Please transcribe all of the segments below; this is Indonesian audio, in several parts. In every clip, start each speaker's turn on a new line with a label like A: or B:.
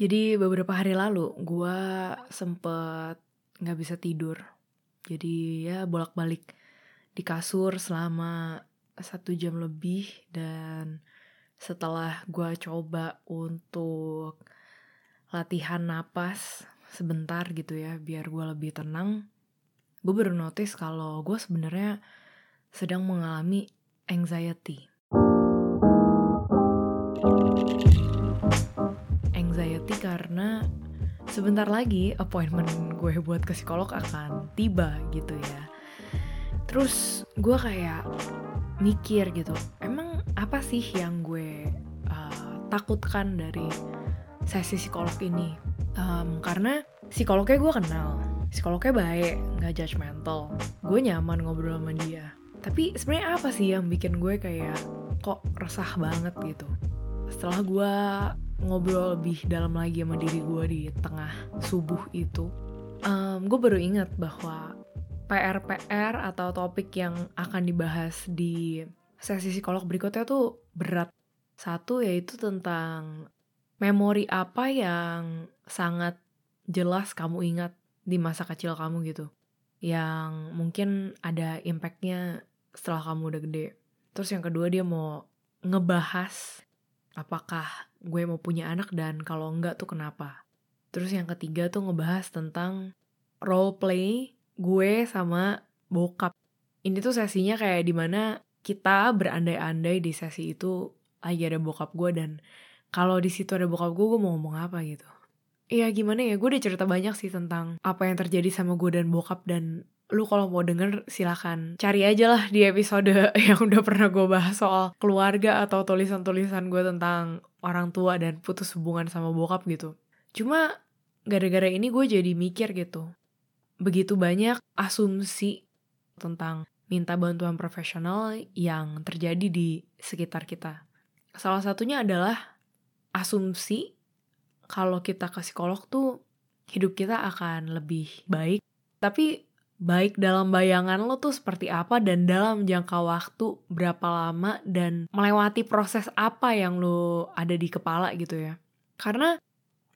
A: Jadi beberapa hari lalu gue sempet nggak bisa tidur. Jadi ya bolak-balik di kasur selama satu jam lebih dan setelah gue coba untuk latihan napas sebentar gitu ya biar gue lebih tenang, gue baru notice kalau gue sebenarnya sedang mengalami anxiety. Anxiety karena sebentar lagi appointment gue buat ke psikolog akan tiba gitu ya. Terus gue kayak mikir gitu, emang apa sih yang gue uh, takutkan dari sesi psikolog ini? Um, karena psikolognya gue kenal, psikolognya baik, nggak judgmental, gue nyaman ngobrol sama dia. Tapi sebenarnya apa sih yang bikin gue kayak kok resah banget gitu? Setelah gue ngobrol lebih dalam lagi sama diri gue di tengah subuh itu, um, gue baru ingat bahwa PR-PR atau topik yang akan dibahas di sesi psikolog berikutnya tuh berat. Satu yaitu tentang memori apa yang sangat jelas kamu ingat di masa kecil kamu gitu. Yang mungkin ada impactnya setelah kamu udah gede. Terus yang kedua dia mau ngebahas apakah gue mau punya anak dan kalau enggak tuh kenapa. Terus yang ketiga tuh ngebahas tentang role play gue sama bokap. Ini tuh sesinya kayak di mana kita berandai-andai di sesi itu lagi ada bokap gue dan kalau di situ ada bokap gue, gue mau ngomong apa gitu. Iya gimana ya, gue udah cerita banyak sih tentang apa yang terjadi sama gue dan bokap dan lu kalau mau denger silahkan cari aja lah di episode yang udah pernah gue bahas soal keluarga atau tulisan-tulisan gue tentang orang tua dan putus hubungan sama bokap gitu. Cuma gara-gara ini gue jadi mikir gitu begitu banyak asumsi tentang minta bantuan profesional yang terjadi di sekitar kita. Salah satunya adalah asumsi kalau kita ke psikolog tuh hidup kita akan lebih baik. Tapi baik dalam bayangan lo tuh seperti apa dan dalam jangka waktu berapa lama dan melewati proses apa yang lo ada di kepala gitu ya. Karena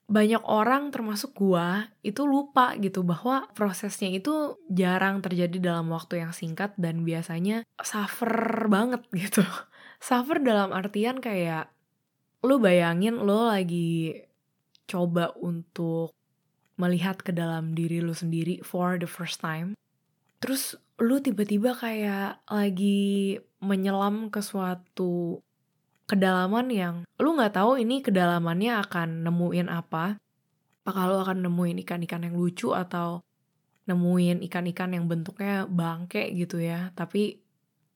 A: banyak orang termasuk gua itu lupa gitu bahwa prosesnya itu jarang terjadi dalam waktu yang singkat dan biasanya suffer banget gitu. Suffer dalam artian kayak lu bayangin lo lagi coba untuk melihat ke dalam diri lu sendiri for the first time. Terus lu tiba-tiba kayak lagi menyelam ke suatu kedalaman yang lu nggak tahu ini kedalamannya akan nemuin apa. Apakah lu akan nemuin ikan-ikan yang lucu atau nemuin ikan-ikan yang bentuknya bangke gitu ya. Tapi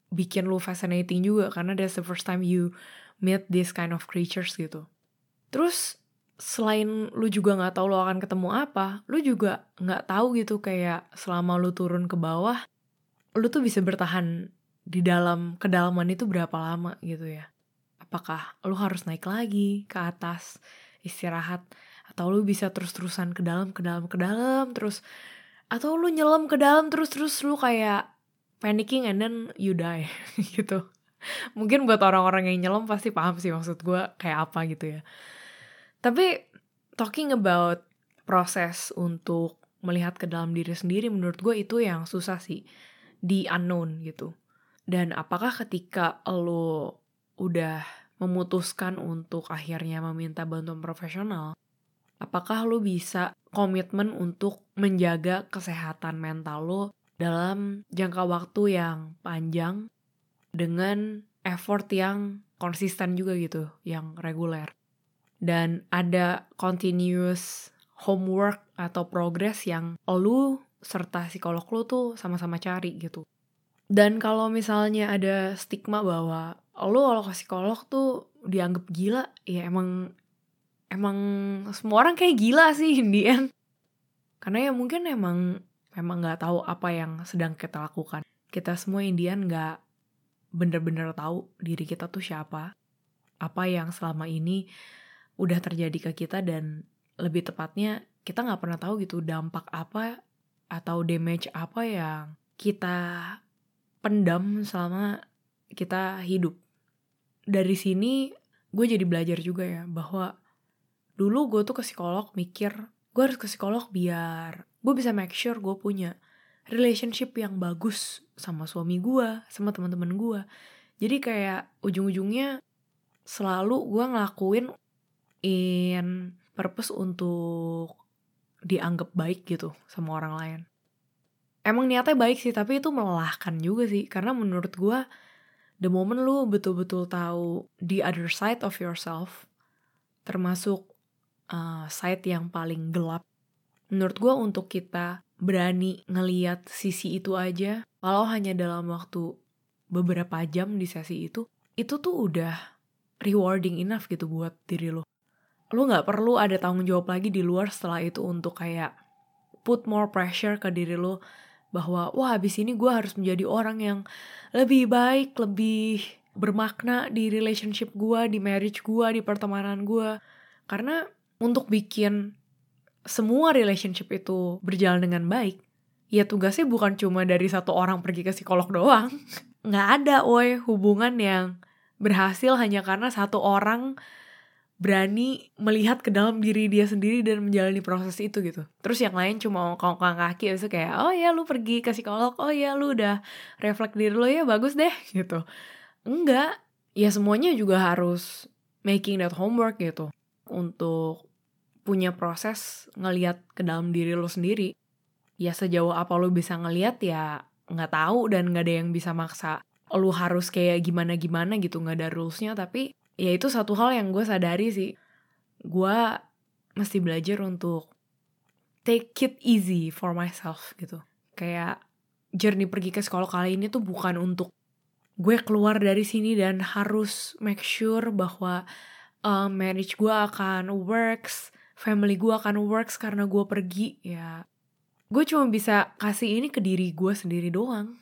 A: bikin lu fascinating juga karena that's the first time you meet this kind of creatures gitu. Terus selain lu juga nggak tahu lu akan ketemu apa, lu juga nggak tahu gitu kayak selama lu turun ke bawah, lu tuh bisa bertahan di dalam kedalaman itu berapa lama gitu ya. Apakah lu harus naik lagi ke atas istirahat atau lu bisa terus-terusan ke dalam ke dalam ke dalam terus atau lu nyelam ke dalam terus terus lu kayak panicking and then you die gitu. Mungkin buat orang-orang yang nyelam pasti paham sih maksud gue kayak apa gitu ya tapi talking about proses untuk melihat ke dalam diri sendiri menurut gue itu yang susah sih di unknown gitu dan apakah ketika lo udah memutuskan untuk akhirnya meminta bantuan profesional, apakah lo bisa komitmen untuk menjaga kesehatan mental lo dalam jangka waktu yang panjang dengan effort yang konsisten juga gitu, yang reguler. Dan ada continuous homework atau progress yang lo serta psikolog lo tuh sama-sama cari gitu. Dan kalau misalnya ada stigma bahwa lo kalau ke psikolog tuh dianggap gila ya emang emang semua orang kayak gila sih Indian karena ya mungkin emang memang nggak tahu apa yang sedang kita lakukan kita semua Indian nggak bener-bener tahu diri kita tuh siapa apa yang selama ini udah terjadi ke kita dan lebih tepatnya kita nggak pernah tahu gitu dampak apa atau damage apa yang kita pendam selama kita hidup. Dari sini gue jadi belajar juga ya bahwa dulu gue tuh ke psikolog mikir gue harus ke psikolog biar gue bisa make sure gue punya relationship yang bagus sama suami gue sama teman-teman gue. Jadi kayak ujung-ujungnya selalu gue ngelakuin in purpose untuk dianggap baik gitu sama orang lain. Emang niatnya baik sih tapi itu melelahkan juga sih. Karena menurut gue the moment lu betul-betul tahu the other side of yourself termasuk uh, side yang paling gelap menurut gue untuk kita berani ngeliat sisi itu aja kalau hanya dalam waktu beberapa jam di sesi itu itu tuh udah rewarding enough gitu buat diri lo lo nggak perlu ada tanggung jawab lagi di luar setelah itu untuk kayak put more pressure ke diri lo bahwa wah habis ini gue harus menjadi orang yang lebih baik lebih bermakna di relationship gue di marriage gue di pertemanan gue karena untuk bikin semua relationship itu berjalan dengan baik, ya tugasnya bukan cuma dari satu orang pergi ke psikolog doang. Nggak ada, woi, hubungan yang berhasil hanya karena satu orang berani melihat ke dalam diri dia sendiri dan menjalani proses itu gitu. Terus yang lain cuma ngongkong kaki itu kayak, oh ya lu pergi ke psikolog, oh ya lu udah refleks diri lo ya bagus deh gitu. Enggak, ya semuanya juga harus making that homework gitu untuk punya proses ngeliat ke dalam diri lo sendiri. Ya sejauh apa lo bisa ngeliat ya nggak tahu dan nggak ada yang bisa maksa lo harus kayak gimana-gimana gitu nggak ada rulesnya tapi ya itu satu hal yang gue sadari sih. Gue mesti belajar untuk take it easy for myself gitu. Kayak journey pergi ke sekolah kali ini tuh bukan untuk gue keluar dari sini dan harus make sure bahwa uh, marriage gue akan works family gue akan works karena gue pergi ya. Gue cuma bisa kasih ini ke diri gue sendiri doang.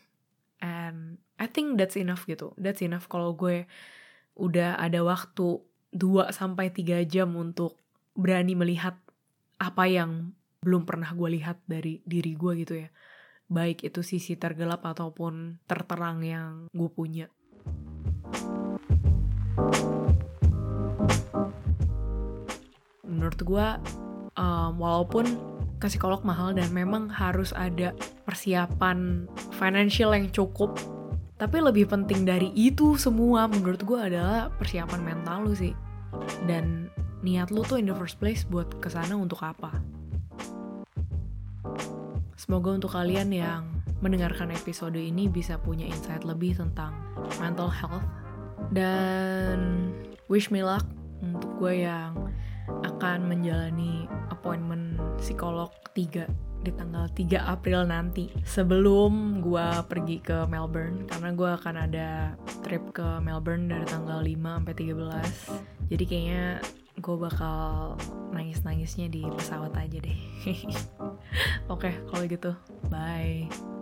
A: And I think that's enough gitu. That's enough kalau gue udah ada waktu 2 sampai tiga jam untuk berani melihat apa yang belum pernah gue lihat dari diri gue gitu ya. Baik itu sisi tergelap ataupun terterang yang gue punya. Menurut gue um, walaupun ke psikolog mahal dan memang harus ada persiapan financial yang cukup tapi lebih penting dari itu semua menurut gue adalah persiapan mental lu sih. Dan niat lu tuh in the first place buat ke sana untuk apa? Semoga untuk kalian yang mendengarkan episode ini bisa punya insight lebih tentang mental health. Dan wish me luck untuk gue yang akan menjalani appointment psikolog 3 di tanggal 3 April nanti sebelum gue pergi ke Melbourne. Karena gue akan ada trip ke Melbourne dari tanggal 5 sampai 13 jadi kayaknya gue bakal nangis-nangisnya di pesawat aja deh. Oke okay, kalau gitu bye